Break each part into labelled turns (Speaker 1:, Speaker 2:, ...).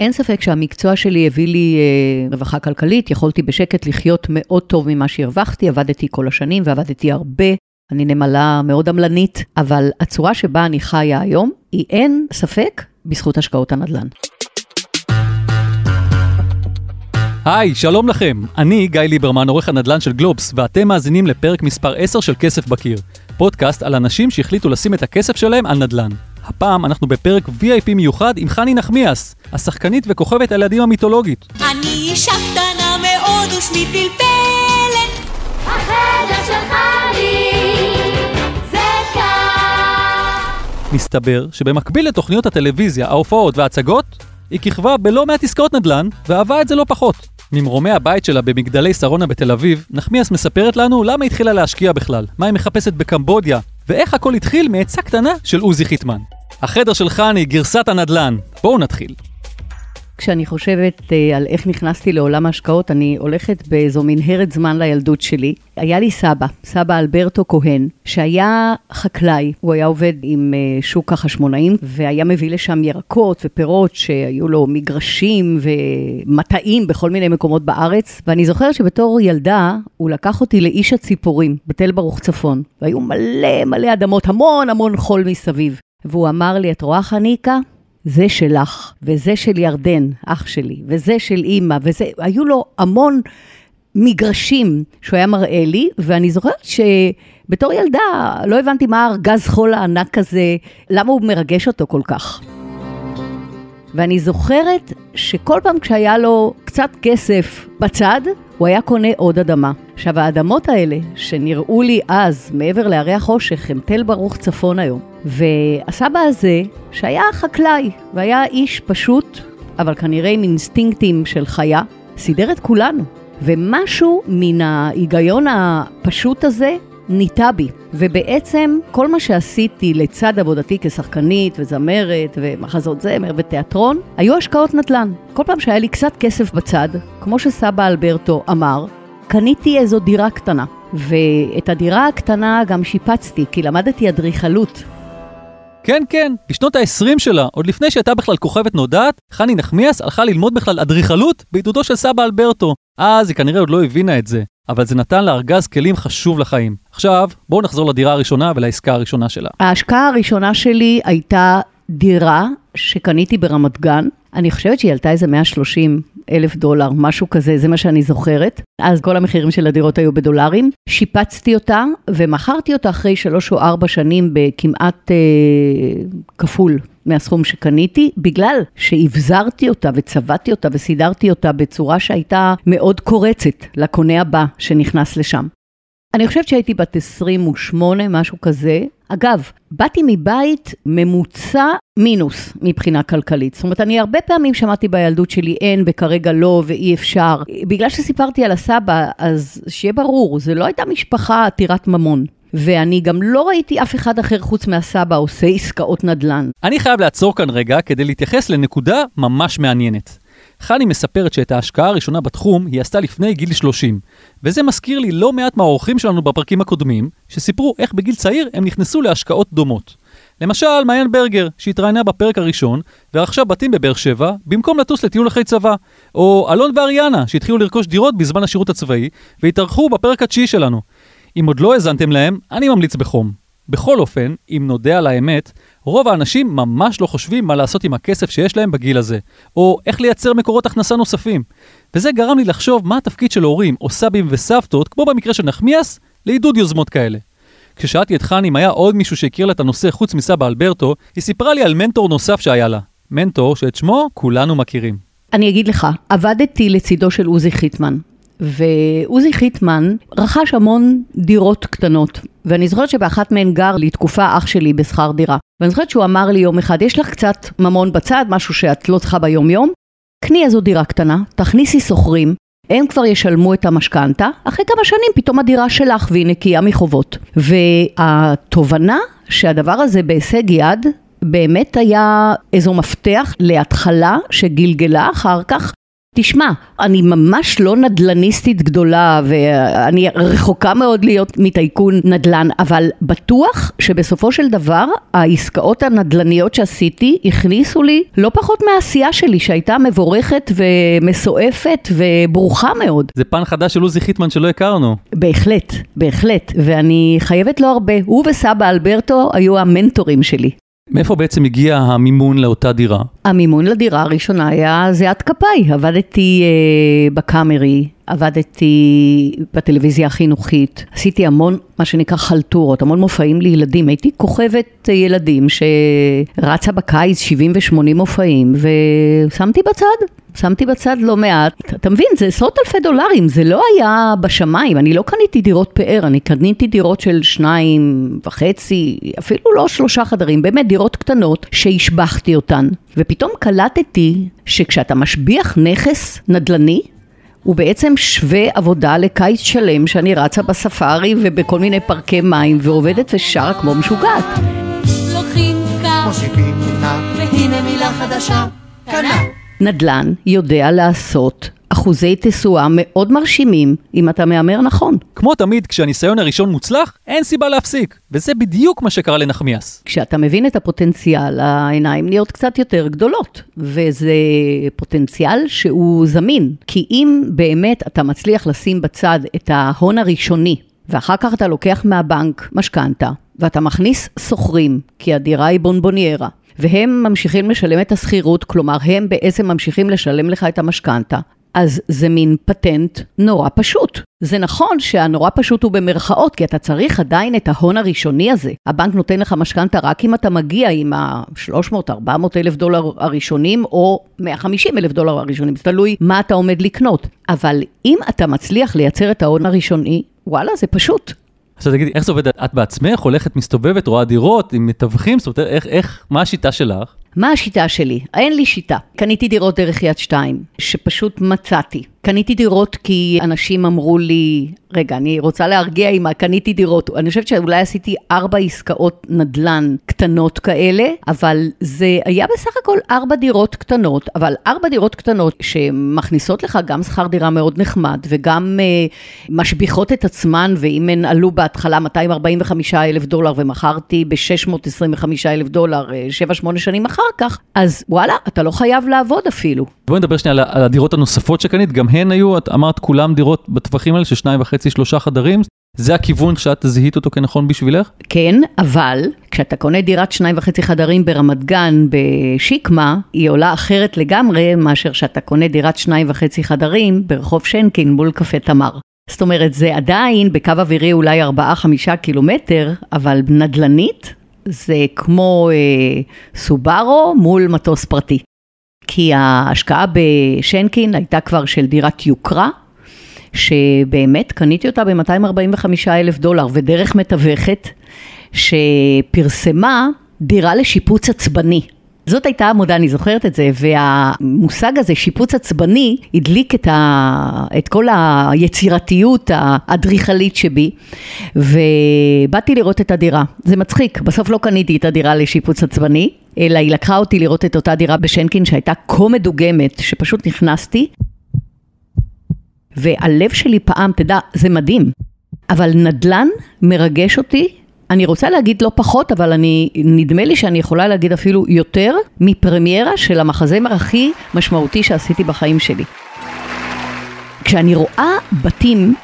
Speaker 1: אין ספק שהמקצוע שלי הביא לי אה, רווחה כלכלית, יכולתי בשקט לחיות מאוד טוב ממה שהרווחתי, עבדתי כל השנים ועבדתי הרבה. אני נמלה מאוד עמלנית, אבל הצורה שבה אני חיה היום, היא אין ספק בזכות השקעות הנדל"ן.
Speaker 2: היי, שלום לכם. אני גיא ליברמן, עורך הנדל"ן של גלובס, ואתם מאזינים לפרק מספר 10 של כסף בקיר. פודקאסט על אנשים שהחליטו לשים את הכסף שלהם על נדל"ן. הפעם אנחנו בפרק VIP מיוחד עם חני נחמיאס, השחקנית וכוכבת הילדים המיתולוגית.
Speaker 3: אני אישה קטנה מאוד ושמי פלפלת.
Speaker 4: החדר של חני זה כאן.
Speaker 2: מסתבר שבמקביל לתוכניות הטלוויזיה, ההופעות וההצגות, היא כיכבה בלא מעט עסקאות נדל"ן, ואהבה את זה לא פחות. ממרומי הבית שלה במגדלי שרונה בתל אביב, נחמיאס מספרת לנו למה התחילה להשקיע בכלל, מה היא מחפשת בקמבודיה, ואיך הכל התחיל מעצה קטנה של עוזי חיטמן. החדר של חני, גרסת הנדל"ן. בואו נתחיל.
Speaker 1: כשאני חושבת uh, על איך נכנסתי לעולם ההשקעות, אני הולכת באיזו מנהרת זמן לילדות שלי. היה לי סבא, סבא אלברטו כהן, שהיה חקלאי. הוא היה עובד עם uh, שוק החשמונאים, והיה מביא לשם ירקות ופירות שהיו לו מגרשים ומטעים בכל מיני מקומות בארץ. ואני זוכרת שבתור ילדה, הוא לקח אותי לאיש הציפורים, בתל ברוך צפון. והיו מלא מלא אדמות, המון המון חול מסביב. והוא אמר לי, את רואה חניקה? זה שלך, וזה של ירדן, אח שלי, וזה של אימא, וזה, היו לו המון מגרשים שהוא היה מראה לי, ואני זוכרת שבתור ילדה לא הבנתי מה הארגז חול הענק הזה, למה הוא מרגש אותו כל כך. ואני זוכרת שכל פעם כשהיה לו קצת כסף בצד, הוא היה קונה עוד אדמה. עכשיו, האדמות האלה, שנראו לי אז, מעבר להרי החושך, הם תל ברוך צפון היום. והסבא הזה, שהיה חקלאי, והיה איש פשוט, אבל כנראה עם אינסטינקטים של חיה, סידר את כולנו. ומשהו מן ההיגיון הפשוט הזה ניטע בי. ובעצם כל מה שעשיתי לצד עבודתי כשחקנית וזמרת ומחזות זמר ותיאטרון, היו השקעות נדל"ן. כל פעם שהיה לי קצת כסף בצד, כמו שסבא אלברטו אמר, קניתי איזו דירה קטנה. ואת הדירה הקטנה גם שיפצתי, כי למדתי אדריכלות.
Speaker 2: כן, כן, בשנות ה-20 שלה, עוד לפני שהייתה בכלל כוכבת נודעת, חני נחמיאס הלכה ללמוד בכלל אדריכלות בעידודו של סבא אלברטו. אז היא כנראה עוד לא הבינה את זה, אבל זה נתן לה ארגז כלים חשוב לחיים. עכשיו, בואו נחזור לדירה הראשונה ולעסקה הראשונה שלה.
Speaker 1: ההשקעה הראשונה שלי הייתה דירה שקניתי ברמת גן. אני חושבת שהיא עלתה איזה 130 אלף דולר, משהו כזה, זה מה שאני זוכרת. אז כל המחירים של הדירות היו בדולרים. שיפצתי אותה ומכרתי אותה אחרי שלוש או ארבע שנים בכמעט אה, כפול מהסכום שקניתי, בגלל שהבזרתי אותה וצבעתי אותה וסידרתי אותה בצורה שהייתה מאוד קורצת לקונה הבא שנכנס לשם. אני חושבת שהייתי בת 28, משהו כזה. אגב, באתי מבית ממוצע מינוס מבחינה כלכלית. זאת אומרת, אני הרבה פעמים שמעתי בילדות שלי אין וכרגע לא ואי אפשר. בגלל שסיפרתי על הסבא, אז שיהיה ברור, זה לא הייתה משפחה עתירת ממון. ואני גם לא ראיתי אף אחד אחר חוץ מהסבא עושה עסקאות נדל"ן.
Speaker 2: אני חייב לעצור כאן רגע כדי להתייחס לנקודה ממש מעניינת. חני מספרת שאת ההשקעה הראשונה בתחום היא עשתה לפני גיל 30, וזה מזכיר לי לא מעט מהאורחים שלנו בפרקים הקודמים, שסיפרו איך בגיל צעיר הם נכנסו להשקעות דומות. למשל, מעיין ברגר, שהתראיינה בפרק הראשון, ורכשה בתים בבאר שבע, במקום לטוס לטיול אחרי צבא. או אלון ואריאנה, שהתחילו לרכוש דירות בזמן השירות הצבאי, והתארחו בפרק התשיעי שלנו. אם עוד לא האזנתם להם, אני ממליץ בחום. בכל אופן, אם נודה על האמת, רוב האנשים ממש לא חושבים מה לעשות עם הכסף שיש להם בגיל הזה, או איך לייצר מקורות הכנסה נוספים. וזה גרם לי לחשוב מה התפקיד של הורים או סבים וסבתות, כמו במקרה של נחמיאס, לעידוד יוזמות כאלה. כששאלתי את חני אם היה עוד מישהו שהכיר לה את הנושא חוץ מסבא אלברטו, היא סיפרה לי על מנטור נוסף שהיה לה. מנטור שאת שמו כולנו מכירים.
Speaker 1: אני אגיד לך, עבדתי לצידו של עוזי חיטמן, ועוזי חיטמן רכש המון דירות קטנות, ואני זוכרת שבאחת מהן גר לי תקופה אח שלי בשכר דירה. ואני זוכרת שהוא אמר לי יום אחד, יש לך קצת ממון בצד, משהו שאת לא צריכה ביום יום, קני איזו דירה קטנה, תכניסי שוכרים, הם כבר ישלמו את המשכנתה, אחרי כמה שנים פתאום הדירה שלך והיא נקייה מחובות. והתובנה שהדבר הזה בהישג יד, באמת היה איזו מפתח להתחלה שגלגלה אחר כך תשמע, אני ממש לא נדלניסטית גדולה ואני רחוקה מאוד להיות מטייקון נדל"ן, אבל בטוח שבסופו של דבר העסקאות הנדל"ניות שעשיתי הכניסו לי לא פחות מהעשייה שלי שהייתה מבורכת ומסועפת וברוכה מאוד.
Speaker 2: זה פן חדש של עוזי חיטמן שלא הכרנו.
Speaker 1: בהחלט, בהחלט, ואני חייבת לו הרבה. הוא וסבא אלברטו היו המנטורים שלי.
Speaker 2: מאיפה בעצם הגיע המימון לאותה דירה?
Speaker 1: המימון לדירה הראשונה היה זיעת כפיי. עבדתי אה, בקאמרי, עבדתי בטלוויזיה החינוכית, עשיתי המון, מה שנקרא חלטורות, המון מופעים לילדים. הייתי כוכבת ילדים שרצה בקיץ 70 ו-80 מופעים, ושמתי בצד. שמתי בצד לא מעט, אתה מבין, זה עשרות אלפי דולרים, זה לא היה בשמיים, אני לא קניתי דירות פאר, אני קניתי דירות של שניים וחצי, אפילו לא שלושה חדרים, באמת דירות קטנות שהשבחתי אותן. ופתאום קלטתי שכשאתה משביח נכס נדל"ני, הוא בעצם שווה עבודה לקיץ שלם שאני רצה בספארי ובכל מיני פארקי מים ועובדת ושרה כמו משוגעת.
Speaker 3: לוקחים כך,
Speaker 5: מוסיפים נע,
Speaker 3: והנה מילה חדשה, קנה.
Speaker 1: נדל"ן יודע לעשות אחוזי תשואה מאוד מרשימים אם אתה מהמר נכון.
Speaker 2: כמו תמיד, כשהניסיון הראשון מוצלח, אין סיבה להפסיק. וזה בדיוק מה שקרה לנחמיאס.
Speaker 1: כשאתה מבין את הפוטנציאל, העיניים נהיות קצת יותר גדולות, וזה פוטנציאל שהוא זמין. כי אם באמת אתה מצליח לשים בצד את ההון הראשוני, ואחר כך אתה לוקח מהבנק משכנתה, ואתה מכניס שוכרים, כי הדירה היא בונבוניירה, והם ממשיכים לשלם את השכירות, כלומר הם בעצם ממשיכים לשלם לך את המשכנתה. אז זה מין פטנט נורא פשוט. זה נכון שהנורא פשוט הוא במרכאות, כי אתה צריך עדיין את ההון הראשוני הזה. הבנק נותן לך משכנתה רק אם אתה מגיע עם ה-300-400 אלף דולר הראשונים, או 150 אלף דולר הראשונים, זה תלוי מה אתה עומד לקנות. אבל אם אתה מצליח לייצר את ההון הראשוני, וואלה, זה פשוט.
Speaker 2: עכשיו תגידי, איך זה עובד? את בעצמך הולכת, מסתובבת, רואה דירות עם מתווכים? זאת אומרת, איך, איך, מה השיטה שלך?
Speaker 1: מה השיטה שלי? אין לי שיטה. קניתי דירות דרך יד שתיים, שפשוט מצאתי. קניתי דירות כי אנשים אמרו לי, רגע, אני רוצה להרגיע עם קניתי דירות. אני חושבת שאולי עשיתי ארבע עסקאות נדל"ן קטנות כאלה, אבל זה היה בסך הכל ארבע דירות קטנות, אבל ארבע דירות קטנות שמכניסות לך גם שכר דירה מאוד נחמד, וגם uh, משביחות את עצמן, ואם הן עלו בהתחלה 245 אלף דולר, ומכרתי ב-625 אלף דולר, 7-8 שנים אחר כך, אז וואלה, אתה לא חייב לעבוד אפילו.
Speaker 2: בואי נדבר שנייה על, הדירות הנוספות שקנית, גם הן היו, את אמרת כולם דירות בטווחים האלה של שניים וחצי, שלושה חדרים. זה הכיוון שאת זיהית אותו כנכון בשבילך?
Speaker 1: כן, אבל כשאתה קונה דירת שניים וחצי חדרים ברמת גן בשיקמה, היא עולה אחרת לגמרי מאשר שאתה קונה דירת שניים וחצי חדרים ברחוב שנקין מול קפה תמר. זאת אומרת, זה עדיין בקו אווירי אולי 4-5 קילומטר, אבל נדל"נית זה כמו אה, סובארו מול מטוס פרטי. כי ההשקעה בשנקין הייתה כבר של דירת יוקרה, שבאמת קניתי אותה ב-245 אלף דולר, ודרך מתווכת שפרסמה דירה לשיפוץ עצבני. זאת הייתה עמודה, אני זוכרת את זה, והמושג הזה, שיפוץ עצבני, הדליק את, ה... את כל היצירתיות האדריכלית שבי, ובאתי לראות את הדירה. זה מצחיק, בסוף לא קניתי את הדירה לשיפוץ עצבני, אלא היא לקחה אותי לראות את אותה דירה בשנקין שהייתה כה מדוגמת, שפשוט נכנסתי, והלב שלי פעם, תדע, זה מדהים. אבל נדל"ן מרגש אותי, אני רוצה להגיד לא פחות, אבל אני, נדמה לי שאני יכולה להגיד אפילו יותר מפרמיירה של המחזמר הכי משמעותי שעשיתי בחיים שלי. כשאני רואה בתים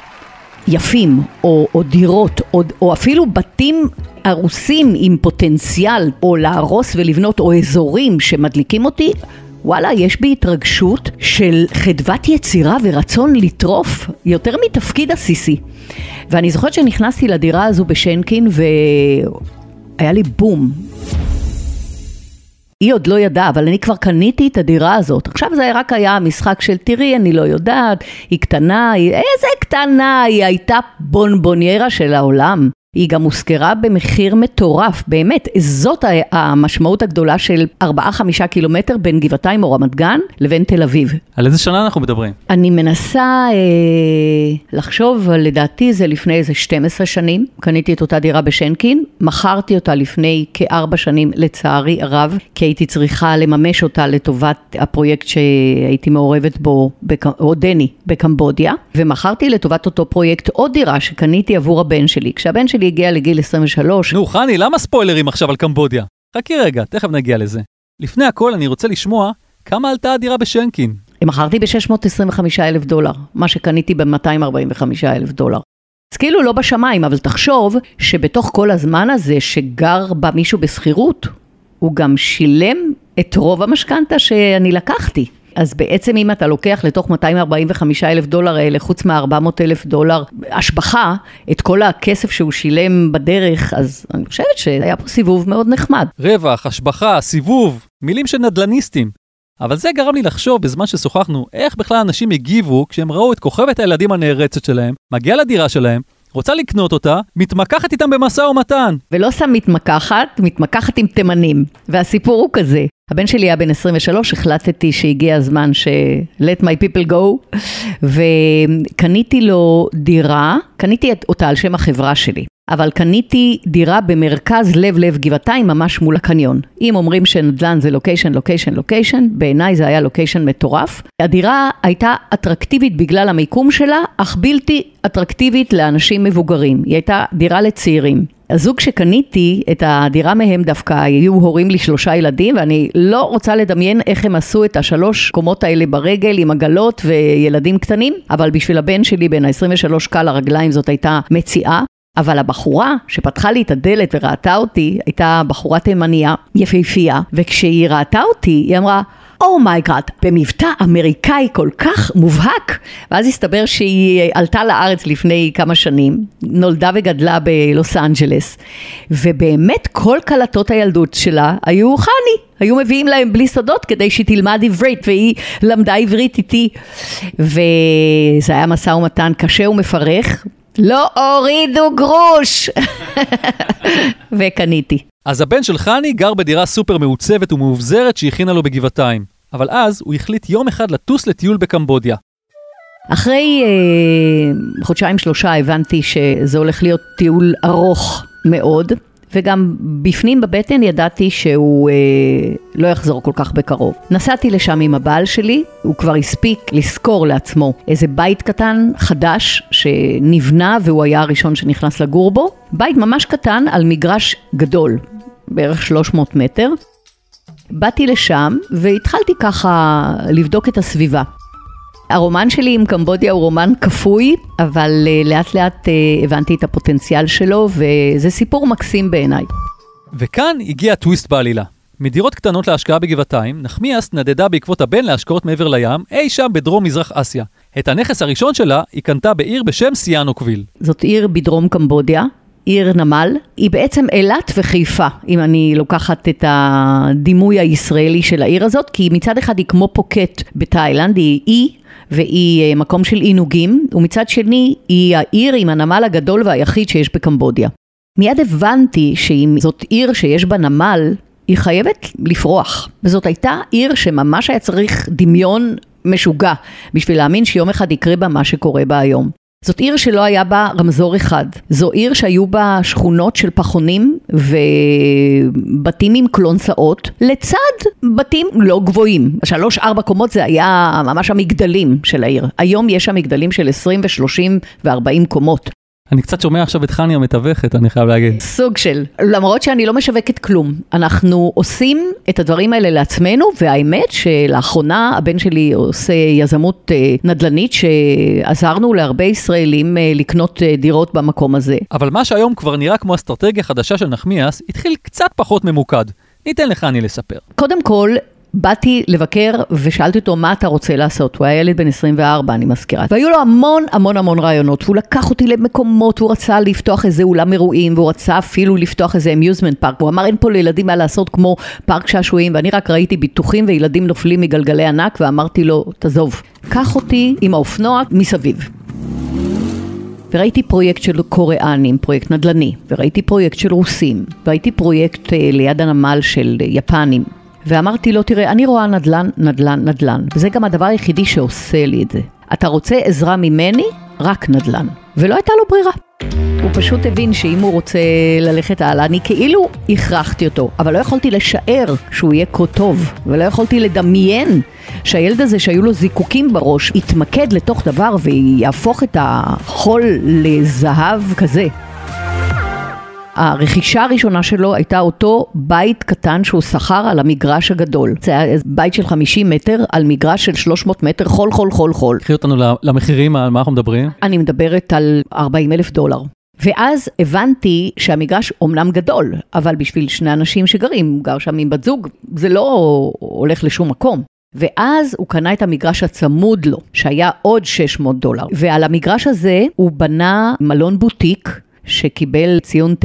Speaker 1: יפים, או, או דירות, או, או אפילו בתים הרוסים עם פוטנציאל, או להרוס ולבנות, או אזורים שמדליקים אותי, וואלה, יש בי התרגשות של חדוות יצירה ורצון לטרוף יותר מתפקיד עסיסי. ואני זוכרת שנכנסתי לדירה הזו בשנקין והיה לי בום. היא עוד לא ידעה, אבל אני כבר קניתי את הדירה הזאת. עכשיו זה רק היה משחק של תראי, אני לא יודעת, היא קטנה, היא... איזה קטנה, היא הייתה בונבוניירה של העולם. היא גם הושכרה במחיר מטורף, באמת, זאת המשמעות הגדולה של 4-5 קילומטר בין גבעתיים או רמת גן לבין תל אביב.
Speaker 2: על איזה שנה אנחנו מדברים?
Speaker 1: אני מנסה אה, לחשוב, לדעתי זה לפני איזה 12 שנים. קניתי את אותה דירה בשנקין, מכרתי אותה לפני כארבע שנים, לצערי הרב, כי הייתי צריכה לממש אותה לטובת הפרויקט שהייתי מעורבת בו, בק... עודני, בקמבודיה, ומכרתי לטובת אותו פרויקט עוד דירה שקניתי עבור הבן שלי. כשהבן שלי הגיע לגיל 23,
Speaker 2: נו, חני, למה ספוילרים עכשיו על קמבודיה? חכי רגע, תכף נגיע לזה. לפני הכל, אני רוצה לשמוע כמה עלתה הדירה בשנקין.
Speaker 1: מכרתי ב-625 אלף דולר, מה שקניתי ב-245 אלף דולר. אז כאילו לא בשמיים, אבל תחשוב שבתוך כל הזמן הזה שגר בה מישהו בשכירות, הוא גם שילם את רוב המשכנתה שאני לקחתי. אז בעצם אם אתה לוקח לתוך 245 אלף דולר האלה, חוץ מ-400 אלף דולר השבחה, את כל הכסף שהוא שילם בדרך, אז אני חושבת שהיה פה סיבוב מאוד נחמד.
Speaker 2: רווח, השבחה, סיבוב, מילים של נדל"ניסטים. אבל זה גרם לי לחשוב בזמן ששוחחנו, איך בכלל אנשים הגיבו כשהם ראו את כוכבת הילדים הנערצת שלהם, מגיעה לדירה שלהם, רוצה לקנות אותה, מתמקחת איתם במשא ומתן.
Speaker 1: ולא סתם מתמקחת, מתמקחת עם תימנים. והסיפור הוא כזה, הבן שלי היה בן 23, החלטתי שהגיע הזמן ש- let my people go, וקניתי לו דירה, קניתי אותה על שם החברה שלי. אבל קניתי דירה במרכז לב לב גבעתיים, ממש מול הקניון. אם אומרים שנדל"ן זה לוקיישן, לוקיישן, לוקיישן, בעיניי זה היה לוקיישן מטורף. הדירה הייתה אטרקטיבית בגלל המיקום שלה, אך בלתי אטרקטיבית לאנשים מבוגרים. היא הייתה דירה לצעירים. הזוג שקניתי את הדירה מהם דווקא היו הורים לי שלושה ילדים ואני לא רוצה לדמיין איך הם עשו את השלוש קומות האלה ברגל עם עגלות וילדים קטנים, אבל בשביל הבן שלי בן ה-23 קל הרגליים זאת הייתה מציאה. אבל הבחורה שפתחה לי את הדלת וראתה אותי, הייתה בחורה תימניה, יפהפייה, וכשהיא ראתה אותי, היא אמרה, oh my god, oh במבטא אמריקאי כל כך מובהק. ואז הסתבר שהיא עלתה לארץ לפני כמה שנים, נולדה וגדלה בלוס אנג'לס, ובאמת כל קלטות הילדות שלה היו חני. היו מביאים להם בלי סודות כדי שהיא תלמד עברית, והיא למדה עברית איתי. וזה היה משא ומתן קשה ומפרך. לא הורידו גרוש! וקניתי.
Speaker 2: אז הבן של חני גר בדירה סופר מעוצבת ומאובזרת שהכינה לו בגבעתיים. אבל אז הוא החליט יום אחד לטוס לטיול בקמבודיה.
Speaker 1: אחרי אה, חודשיים שלושה הבנתי שזה הולך להיות טיול ארוך מאוד, וגם בפנים בבטן ידעתי שהוא אה, לא יחזור כל כך בקרוב. נסעתי לשם עם הבעל שלי, הוא כבר הספיק לשכור לעצמו איזה בית קטן, חדש, שנבנה והוא היה הראשון שנכנס לגור בו. בית ממש קטן על מגרש גדול, בערך 300 מטר. באתי לשם והתחלתי ככה לבדוק את הסביבה. הרומן שלי עם קמבודיה הוא רומן כפוי, אבל uh, לאט לאט uh, הבנתי את הפוטנציאל שלו, וזה סיפור מקסים בעיניי.
Speaker 2: וכאן הגיע הטוויסט בעלילה. מדירות קטנות להשקעה בגבעתיים, נחמיאס נדדה בעקבות הבן להשקעות מעבר לים, אי שם בדרום מזרח אסיה. את הנכס הראשון שלה היא קנתה בעיר בשם סיאנוקוויל.
Speaker 1: זאת עיר בדרום קמבודיה, עיר נמל, היא בעצם אילת וחיפה, אם אני לוקחת את הדימוי הישראלי של העיר הזאת, כי מצד אחד היא כמו פוקט בתאילנד, היא אי והיא אה, מקום של עינוגים, ומצד שני היא העיר עם הנמל הגדול והיחיד שיש בקמבודיה. מיד הבנתי שאם זאת עיר שיש בה נמל, היא חייבת לפרוח. וזאת הייתה עיר שממש היה צריך דמיון משוגע בשביל להאמין שיום אחד יקרה בה מה שקורה בה היום. זאת עיר שלא היה בה רמזור אחד. זו עיר שהיו בה שכונות של פחונים ובתים עם קלונסאות, לצד בתים לא גבוהים. שלוש ארבע קומות זה היה ממש המגדלים של העיר. היום יש שם מגדלים של 20 ו-30 ו-40 קומות.
Speaker 2: אני קצת שומע עכשיו את חני המתווכת, אני חייב להגיד.
Speaker 1: סוג של, למרות שאני לא משווקת כלום. אנחנו עושים את הדברים האלה לעצמנו, והאמת שלאחרונה הבן שלי עושה יזמות אה, נדל"נית, שעזרנו להרבה ישראלים אה, לקנות אה, דירות במקום הזה.
Speaker 2: אבל מה שהיום כבר נראה כמו אסטרטגיה חדשה של נחמיאס, התחיל קצת פחות ממוקד. ניתן לחני לספר.
Speaker 1: קודם כל, באתי לבקר ושאלתי אותו מה אתה רוצה לעשות, הוא היה ילד בן 24 אני מזכירה, והיו לו המון המון המון רעיונות, והוא לקח אותי למקומות, הוא רצה לפתוח איזה אולם אירועים, והוא רצה אפילו לפתוח איזה אמיוזמנט פארק, הוא אמר אין פה לילדים מה לעשות כמו פארק שעשועים, ואני רק ראיתי ביטוחים וילדים נופלים מגלגלי ענק, ואמרתי לו תעזוב, קח אותי עם האופנוע מסביב. וראיתי פרויקט של קוריאנים, פרויקט נדל"ני, וראיתי פרויקט של רוסים, וראיתי פרויקט אה, ליד הנמל של אה, יפנים. ואמרתי לו, תראה, אני רואה נדל"ן, נדל"ן, נדל"ן, וזה גם הדבר היחידי שעושה לי את זה. אתה רוצה עזרה ממני? רק נדל"ן. ולא הייתה לו ברירה. הוא פשוט הבין שאם הוא רוצה ללכת הלאה, אני כאילו הכרחתי אותו, אבל לא יכולתי לשער שהוא יהיה כה טוב, ולא יכולתי לדמיין שהילד הזה שהיו לו זיקוקים בראש, יתמקד לתוך דבר ויהפוך את החול לזהב כזה. הרכישה הראשונה שלו הייתה אותו בית קטן שהוא שכר על המגרש הגדול. זה היה בית של 50 מטר על מגרש של 300 מטר, חול חול חול חול.
Speaker 2: קחי אותנו למחירים, על מה אנחנו מדברים?
Speaker 1: אני מדברת על 40 אלף דולר. ואז הבנתי שהמגרש אומנם גדול, אבל בשביל שני אנשים שגרים, הוא גר שם עם בת זוג, זה לא הולך לשום מקום. ואז הוא קנה את המגרש הצמוד לו, שהיה עוד 600 דולר. ועל המגרש הזה הוא בנה מלון בוטיק. שקיבל ציון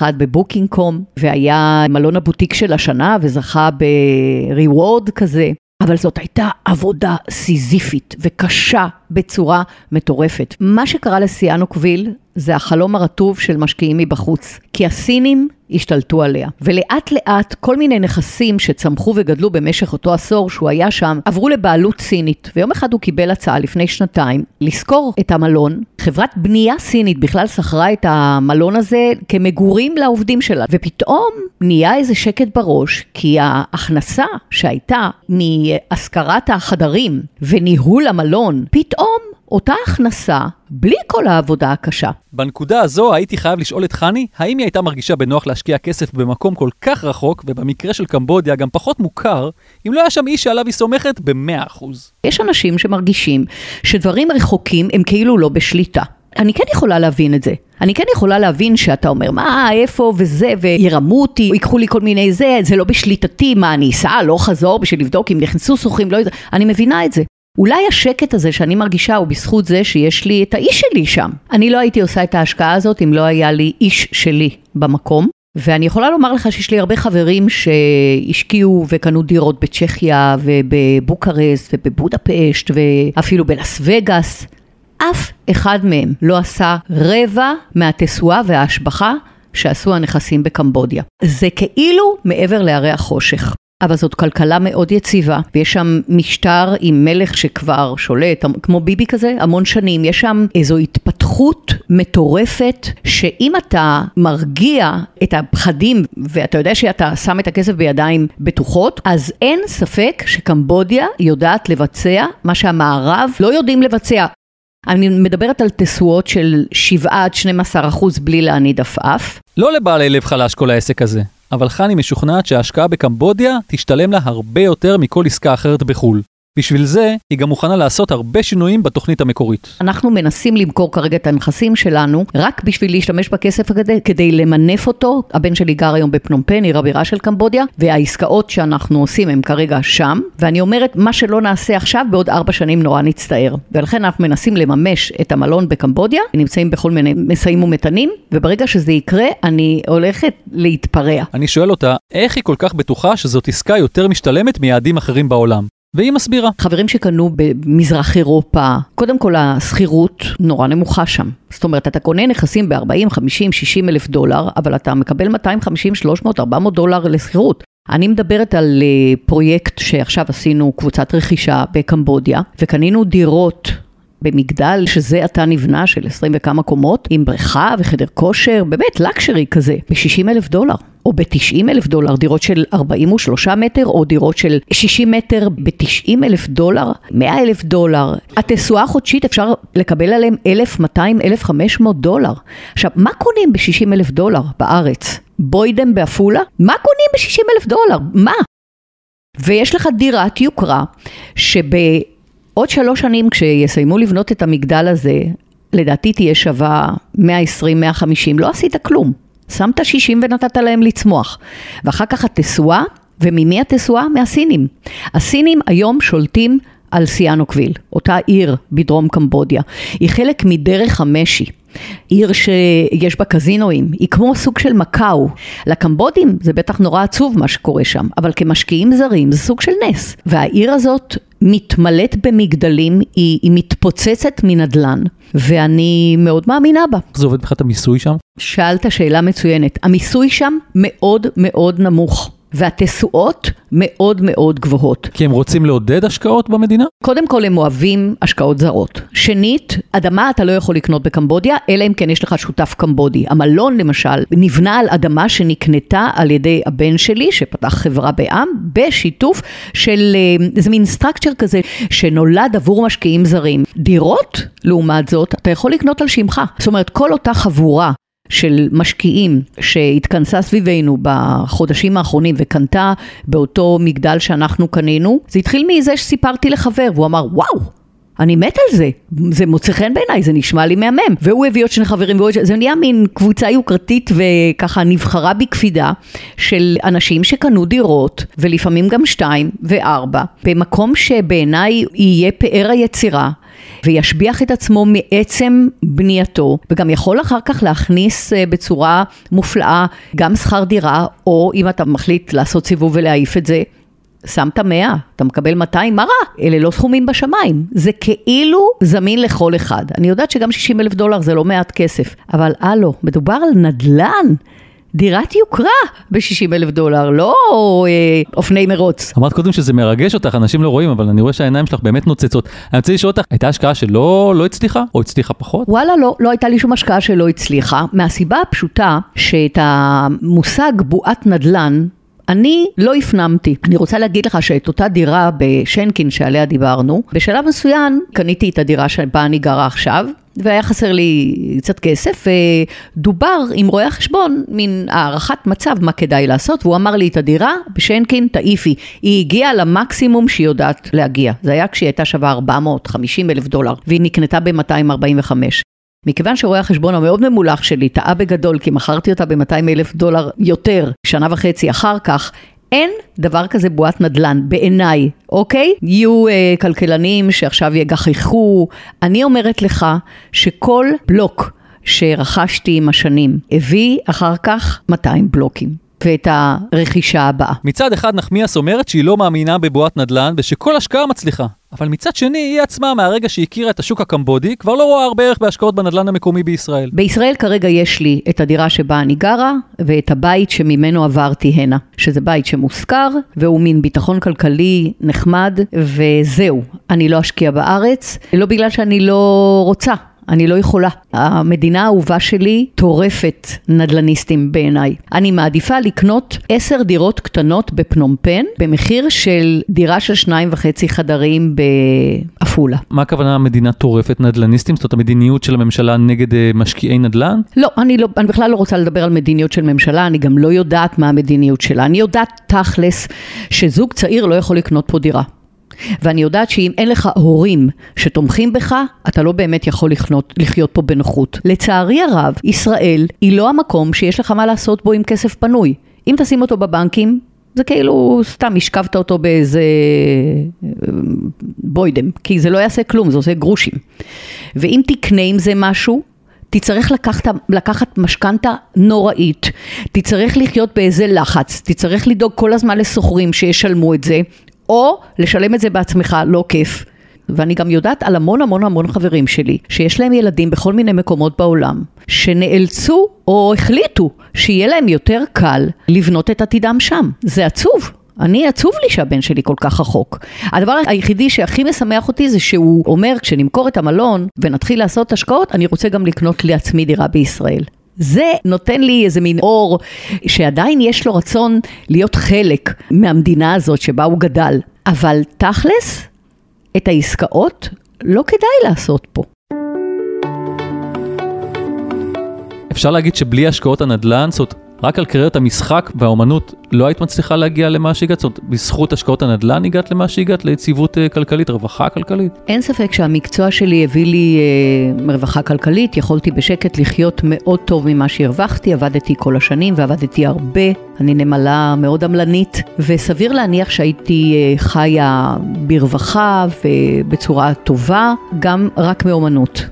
Speaker 1: 9-1 בבוקינג קום, והיה מלון הבוטיק של השנה וזכה ב-reward כזה. אבל זאת הייתה עבודה סיזיפית וקשה בצורה מטורפת. מה שקרה לסיאנוקוויל זה החלום הרטוב של משקיעים מבחוץ, כי הסינים השתלטו עליה. ולאט לאט כל מיני נכסים שצמחו וגדלו במשך אותו עשור שהוא היה שם, עברו לבעלות סינית. ויום אחד הוא קיבל הצעה לפני שנתיים לשכור את המלון. חברת בנייה סינית בכלל שכרה את המלון הזה כמגורים לעובדים שלה. ופתאום נהיה איזה שקט בראש, כי ההכנסה שהייתה מהשכרת החדרים וניהול המלון, פתאום אותה הכנסה, בלי כל העבודה הקשה.
Speaker 2: בנקודה הזו הייתי חייב לשאול את חני, האם היא הייתה מרגישה בנוח להשקיע כסף במקום כל כך רחוק, ובמקרה של קמבודיה גם פחות מוכר, אם לא היה שם איש שעליו היא סומכת ב-100%.
Speaker 1: יש אנשים שמרגישים שדברים רחוקים הם כאילו לא בשליטה. אני כן יכולה להבין את זה. אני כן יכולה להבין שאתה אומר, מה, איפה וזה, וירמו אותי, ייקחו לי כל מיני זה, זה לא בשליטתי, מה, אני אסע, לא חזור בשביל לבדוק אם נכנסו שוכרים, לא יודע, אני מבינה את זה. אולי השקט הזה שאני מרגישה הוא בזכות זה שיש לי את האיש שלי שם. אני לא הייתי עושה את ההשקעה הזאת אם לא היה לי איש שלי במקום. ואני יכולה לומר לך שיש לי הרבה חברים שהשקיעו וקנו דירות בצ'כיה ובבוקרסט ובבודפשט ואפילו בלאס וגאס. אף אחד מהם לא עשה רבע מהתשואה וההשבחה שעשו הנכסים בקמבודיה. זה כאילו מעבר להרי החושך. אבל זאת כלכלה מאוד יציבה, ויש שם משטר עם מלך שכבר שולט, כמו ביבי כזה, המון שנים. יש שם איזו התפתחות מטורפת, שאם אתה מרגיע את הפחדים, ואתה יודע שאתה שם את הכסף בידיים בטוחות, אז אין ספק שקמבודיה יודעת לבצע מה שהמערב לא יודעים לבצע. אני מדברת על תשואות של 7 עד 12 אחוז בלי להניד עפעף.
Speaker 2: לא לבעלי לב חלש כל העסק הזה, אבל חני משוכנעת שההשקעה בקמבודיה תשתלם לה הרבה יותר מכל עסקה אחרת בחו"ל. בשביל זה, היא גם מוכנה לעשות הרבה שינויים בתוכנית המקורית.
Speaker 1: אנחנו מנסים למכור כרגע את הנכסים שלנו, רק בשביל להשתמש בכסף הזה, כדי למנף אותו. הבן שלי גר היום בפנומפן, עיר הבירה של קמבודיה, והעסקאות שאנחנו עושים הם כרגע שם, ואני אומרת, מה שלא נעשה עכשיו, בעוד ארבע שנים נורא נצטער. ולכן אנחנו מנסים לממש את המלון בקמבודיה, נמצאים בכל מיני משאים ומתנים, וברגע שזה יקרה, אני הולכת להתפרע.
Speaker 2: אני שואל אותה, איך היא כל כך בטוחה שזאת עסקה יותר משתלמת מיעדים אחרים בעולם? והיא מסבירה.
Speaker 1: חברים שקנו במזרח אירופה, קודם כל השכירות נורא נמוכה שם. זאת אומרת, אתה קונה נכסים ב-40, 50, 60 אלף דולר, אבל אתה מקבל 250, 300, 400 דולר לשכירות. אני מדברת על אה, פרויקט שעכשיו עשינו קבוצת רכישה בקמבודיה, וקנינו דירות במגדל שזה עתה נבנה של 20 וכמה קומות, עם בריכה וחדר כושר, באמת לקשרי כזה, ב-60 אלף דולר. או ב-90 אלף דולר, דירות של 43 מטר, או דירות של 60 מטר ב-90 אלף דולר, 100 אלף דולר. התשואה החודשית אפשר לקבל עליהם 1,200, 1,500 דולר. עכשיו, מה קונים ב-60 אלף דולר בארץ? בוידם בעפולה? מה קונים ב-60 אלף דולר? מה? ויש לך דירת יוקרה, שבעוד שלוש שנים כשיסיימו לבנות את המגדל הזה, לדעתי תהיה שווה 120-150, לא עשית כלום. שמת 60 ונתת להם לצמוח. ואחר כך התשואה, וממי התשואה? מהסינים. הסינים היום שולטים על סיאנוקוויל, אותה עיר בדרום קמבודיה. היא חלק מדרך המשי. עיר שיש בה קזינואים, היא כמו סוג של מקאו. לקמבודים זה בטח נורא עצוב מה שקורה שם, אבל כמשקיעים זרים זה סוג של נס. והעיר הזאת מתמלאת במגדלים, היא, היא מתפוצצת מנדל"ן, ואני מאוד מאמינה בה.
Speaker 2: איך זה עובד מבחינת המיסוי שם?
Speaker 1: שאלת שאלה מצוינת. המיסוי שם מאוד מאוד נמוך. והתשואות מאוד מאוד גבוהות.
Speaker 2: כי הם רוצים לעודד השקעות במדינה?
Speaker 1: קודם כל הם אוהבים השקעות זרות. שנית, אדמה אתה לא יכול לקנות בקמבודיה, אלא אם כן יש לך שותף קמבודי. המלון למשל נבנה על אדמה שנקנתה על ידי הבן שלי, שפתח חברה בעם, בשיתוף של, אה, זה מין סטרקצ'ר כזה, שנולד עבור משקיעים זרים. דירות, לעומת זאת, אתה יכול לקנות על שמך. זאת אומרת, כל אותה חבורה של משקיעים שהתכנסה סביבנו בחודשים האחרונים וקנתה באותו מגדל שאנחנו קנינו, זה התחיל מזה שסיפרתי לחבר והוא אמר וואו. אני מת על זה, זה מוצא חן בעיניי, זה נשמע לי מהמם. והוא הביא עוד שני חברים, ועוד... זה נהיה מין קבוצה יוקרתית וככה נבחרה בקפידה של אנשים שקנו דירות, ולפעמים גם שתיים וארבע, במקום שבעיניי יהיה פאר היצירה. וישביח את עצמו מעצם בנייתו, וגם יכול אחר כך להכניס אה, בצורה מופלאה גם שכר דירה, או אם אתה מחליט לעשות סיבוב ולהעיף את זה, שמת 100, אתה מקבל 200, מה רע? אלה לא סכומים בשמיים. זה כאילו זמין לכל אחד. אני יודעת שגם 60 אלף דולר זה לא מעט כסף, אבל הלו, מדובר על נדל"ן. דירת יוקרה ב-60 אלף דולר, לא אה, אופני מרוץ.
Speaker 2: אמרת קודם שזה מרגש אותך, אנשים לא רואים, אבל אני רואה שהעיניים שלך באמת נוצצות. אני רוצה לשאול אותך, הייתה השקעה שלא לא הצליחה, או הצליחה פחות?
Speaker 1: וואלה, לא, לא הייתה לי שום השקעה שלא הצליחה, מהסיבה הפשוטה שאת המושג בועת נדל"ן, אני לא הפנמתי. אני רוצה להגיד לך שאת אותה דירה בשנקין שעליה דיברנו, בשלב מסוים קניתי את הדירה שבה אני גרה עכשיו, והיה חסר לי קצת כסף, ודובר עם רואה החשבון, מין הערכת מצב, מה כדאי לעשות, והוא אמר לי את הדירה, בשנקין תעיפי. היא הגיעה למקסימום שהיא יודעת להגיע. זה היה כשהיא הייתה שווה 450 אלף דולר, והיא נקנתה ב-245. מכיוון שרואה החשבון המאוד ממולח שלי טעה בגדול כי מכרתי אותה ב-200 אלף דולר יותר שנה וחצי אחר כך, אין דבר כזה בועת נדל"ן, בעיניי, אוקיי? יהיו אה, כלכלנים שעכשיו יגחכו. אני אומרת לך שכל בלוק שרכשתי עם השנים הביא אחר כך 200 בלוקים. ואת הרכישה הבאה.
Speaker 2: מצד אחד נחמיאס אומרת שהיא לא מאמינה בבועת נדל"ן ושכל השקעה מצליחה. אבל מצד שני, היא עצמה, מהרגע שהכירה את השוק הקמבודי, כבר לא רואה הרבה ערך בהשקעות בנדל"ן המקומי בישראל.
Speaker 1: בישראל כרגע יש לי את הדירה שבה אני גרה, ואת הבית שממנו עברתי הנה. שזה בית שמושכר, והוא מין ביטחון כלכלי נחמד, וזהו. אני לא אשקיע בארץ, לא בגלל שאני לא רוצה. אני לא יכולה. המדינה האהובה שלי טורפת נדלניסטים בעיניי. אני מעדיפה לקנות עשר דירות קטנות בפנומפן, במחיר של דירה של שניים וחצי חדרים בעפולה.
Speaker 2: מה הכוונה המדינה טורפת נדלניסטים? זאת אומרת, המדיניות של הממשלה נגד אה, משקיעי נדל"ן?
Speaker 1: לא, אני, לא, אני בכלל לא רוצה לדבר על מדיניות של ממשלה, אני גם לא יודעת מה המדיניות שלה. אני יודעת תכלס שזוג צעיר לא יכול לקנות פה דירה. ואני יודעת שאם אין לך הורים שתומכים בך, אתה לא באמת יכול לחיות, לחיות פה בנוחות. לצערי הרב, ישראל היא לא המקום שיש לך מה לעשות בו עם כסף פנוי. אם תשים אותו בבנקים, זה כאילו סתם השכבת אותו באיזה אה, בוידם, כי זה לא יעשה כלום, זה עושה גרושים. ואם תקנה עם זה משהו, תצטרך לקחת, לקחת משכנתה נוראית, תצטרך לחיות באיזה לחץ, תצטרך לדאוג כל הזמן לסוחרים שישלמו את זה, או לשלם את זה בעצמך, לא כיף. ואני גם יודעת על המון המון המון חברים שלי, שיש להם ילדים בכל מיני מקומות בעולם, שנאלצו או החליטו שיהיה להם יותר קל לבנות את עתידם שם. זה עצוב. אני עצוב לי שהבן שלי כל כך רחוק. הדבר היחידי שהכי משמח אותי זה שהוא אומר, כשנמכור את המלון ונתחיל לעשות השקעות, אני רוצה גם לקנות לעצמי דירה בישראל. זה נותן לי איזה מין אור שעדיין יש לו רצון להיות חלק מהמדינה הזאת שבה הוא גדל. אבל תכלס, את העסקאות לא כדאי לעשות פה.
Speaker 2: אפשר להגיד שבלי השקעות הנדל"ן, זאת רק על קריירת המשחק והאומנות לא היית מצליחה להגיע למה שהגעת? זאת אומרת, בזכות השקעות הנדל"ן הגעת למה שהגעת? ליציבות uh, כלכלית, רווחה כלכלית?
Speaker 1: אין ספק שהמקצוע שלי הביא לי uh, רווחה כלכלית, יכולתי בשקט לחיות מאוד טוב ממה שהרווחתי, עבדתי כל השנים ועבדתי הרבה, אני נמלה מאוד עמלנית, וסביר להניח שהייתי uh, חיה ברווחה ובצורה טובה, גם רק מאומנות.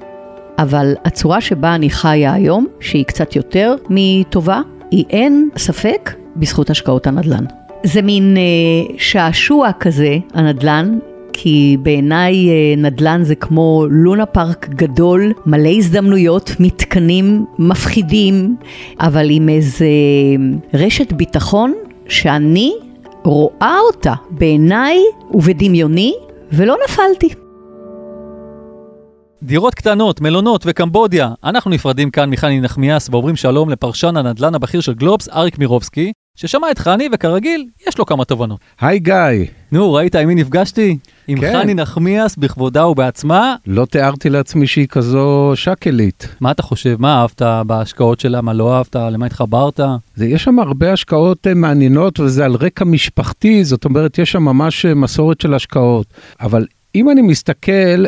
Speaker 1: אבל הצורה שבה אני חיה היום, שהיא קצת יותר מטובה, היא אין ספק בזכות השקעות הנדל"ן. זה מין אה, שעשוע כזה, הנדל"ן, כי בעיניי אה, נדל"ן זה כמו לונה פארק גדול, מלא הזדמנויות, מתקנים מפחידים, אבל עם איזה רשת ביטחון שאני רואה אותה בעיניי ובדמיוני, ולא נפלתי.
Speaker 2: דירות קטנות, מלונות וקמבודיה. אנחנו נפרדים כאן מחני נחמיאס ואומרים שלום לפרשן הנדל"ן הבכיר של גלובס, אריק מירובסקי, ששמע את חני וכרגיל, יש לו כמה תובנות.
Speaker 5: היי גיא,
Speaker 2: נו, ראית עם מי נפגשתי? עם
Speaker 5: כן.
Speaker 2: חני נחמיאס בכבודה ובעצמה.
Speaker 5: לא תיארתי לעצמי שהיא כזו שקלית.
Speaker 2: מה אתה חושב? מה אהבת בהשקעות שלה? מה לא אהבת? למה התחברת?
Speaker 5: זה, יש שם הרבה השקעות אה, מעניינות וזה על רקע משפחתי, זאת אומרת, יש שם ממש אה, מסורת של השקעות. אבל אם אני מסתכל,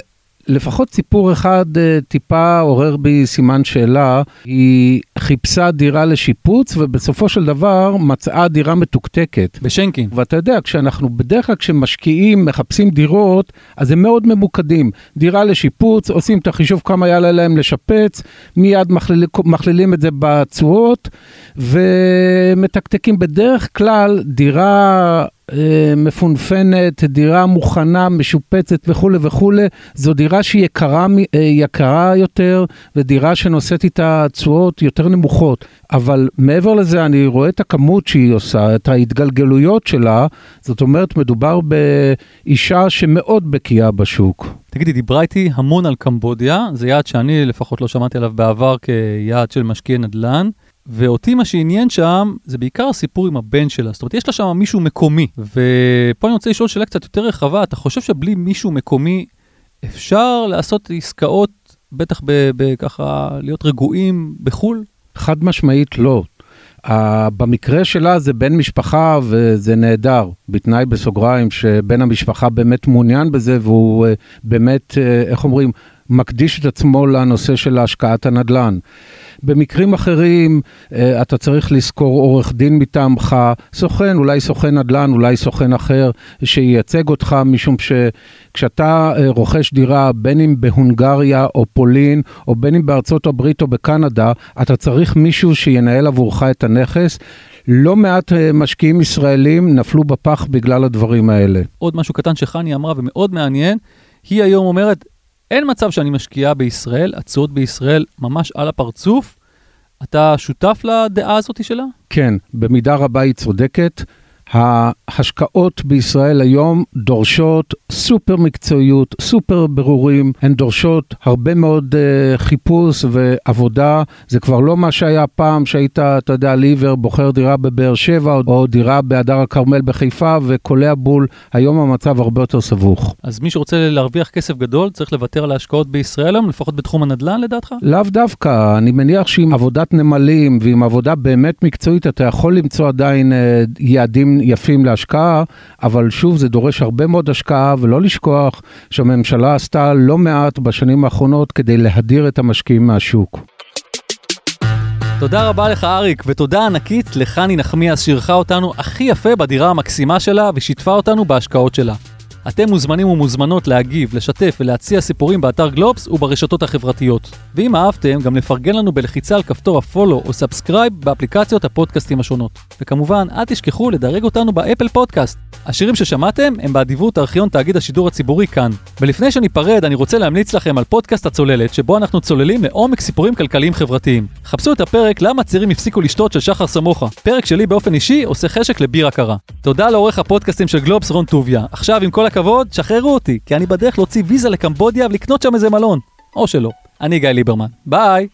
Speaker 5: לפחות סיפור אחד אה, טיפה עורר בי סימן שאלה, היא חיפשה דירה לשיפוץ ובסופו של דבר מצאה דירה מתוקתקת.
Speaker 2: בשנקין.
Speaker 5: ואתה יודע, כשאנחנו בדרך כלל כשמשקיעים, מחפשים דירות, אז הם מאוד ממוקדים. דירה לשיפוץ, עושים את החישוב כמה יעלה להם לשפץ, מיד מכליל, מכלילים את זה בתשואות, ומתקתקים בדרך כלל דירה אה, מפונפנת, דירה מוכנה, משופצת וכולי וכולי, זו דירה שהיא יקרה, אה, יקרה יותר, ודירה שנושאת איתה תשואות יותר נמוכות. אבל מעבר לזה, אני רואה את הכמות שהיא עושה, את ההתגלגלויות שלה, זאת אומרת, מדובר באישה שמאוד בקיאה בשוק.
Speaker 2: תגידי, דיברה איתי המון על קמבודיה, זה יעד שאני לפחות לא שמעתי עליו בעבר כיעד של משקיעי נדל"ן, ואותי מה שעניין שם זה בעיקר הסיפור עם הבן שלה, זאת אומרת יש לה שם מישהו מקומי, ופה אני רוצה לשאול שאלה קצת יותר רחבה, אתה חושב שבלי מישהו מקומי אפשר לעשות עסקאות, בטח בככה להיות רגועים בחו"ל?
Speaker 5: חד משמעית לא. Uh, במקרה שלה זה בן משפחה וזה נהדר, בתנאי בסוגריים שבן המשפחה באמת מעוניין בזה והוא uh, באמת, uh, איך אומרים, מקדיש את עצמו לנושא של השקעת הנדל"ן. במקרים אחרים uh, אתה צריך לשכור עורך דין מטעמך, סוכן, אולי סוכן נדל"ן, אולי סוכן אחר שייצג אותך, משום שכשאתה uh, רוכש דירה, בין אם בהונגריה או פולין, או בין אם בארצות הברית או בקנדה, אתה צריך מישהו שינהל עבורך את הנכס. לא מעט uh, משקיעים ישראלים נפלו בפח בגלל הדברים האלה.
Speaker 2: עוד משהו קטן שחני אמרה ומאוד מעניין, היא היום אומרת, אין מצב שאני משקיעה בישראל, התשואות בישראל ממש על הפרצוף. אתה שותף לדעה הזאת שלה?
Speaker 5: כן, במידה רבה היא צודקת. ההשקעות בישראל היום דורשות סופר מקצועיות, סופר ברורים, הן דורשות הרבה מאוד uh, חיפוש ועבודה. זה כבר לא מה שהיה פעם שהיית, אתה יודע, ליבר בוחר דירה בבאר שבע או, או דירה בהדר הכרמל בחיפה וקולע בול. היום המצב הרבה יותר סבוך.
Speaker 2: אז מי שרוצה להרוויח כסף גדול צריך לוותר על ההשקעות בישראל היום, לפחות בתחום הנדל"ן לדעתך?
Speaker 5: לאו דווקא, אני מניח שעם עבודת נמלים ועם עבודה באמת מקצועית אתה יכול למצוא עדיין uh, יעדים יפים להשקעה, אבל שוב זה דורש הרבה מאוד השקעה ולא לשכוח שהממשלה עשתה לא מעט בשנים האחרונות כדי להדיר את המשקיעים מהשוק.
Speaker 2: תודה רבה לך אריק, ותודה ענקית לחני נחמיאס שאירחה אותנו הכי יפה בדירה המקסימה שלה ושיתפה אותנו בהשקעות שלה. אתם מוזמנים ומוזמנות להגיב, לשתף ולהציע סיפורים באתר גלובס וברשתות החברתיות. ואם אהבתם, גם לפרגן לנו בלחיצה על כפתור ה follow או subscribe באפליקציות הפודקאסטים השונות. וכמובן, אל תשכחו לדרג אותנו באפל פודקאסט. השירים ששמעתם הם באדיבות ארכיון תאגיד השידור הציבורי כאן. ולפני שניפרד, אני רוצה להמליץ לכם על פודקאסט הצוללת, שבו אנחנו צוללים לעומק סיפורים כלכליים חברתיים. חפשו את הפרק למה צעירים הפסיקו לשתות של שחר סמוכה. פרק שלי באופן אישי עושה חשק לבירה קרה. תודה לעורך הפודקאסטים של גלובס רון טוביה. עכשיו עם כל הכבוד, שחררו אותי, כי אני בדרך להוציא ויזה לקמבודיה ולקנות שם איזה מלון. או שלא. אני גיא ליברמן. ביי!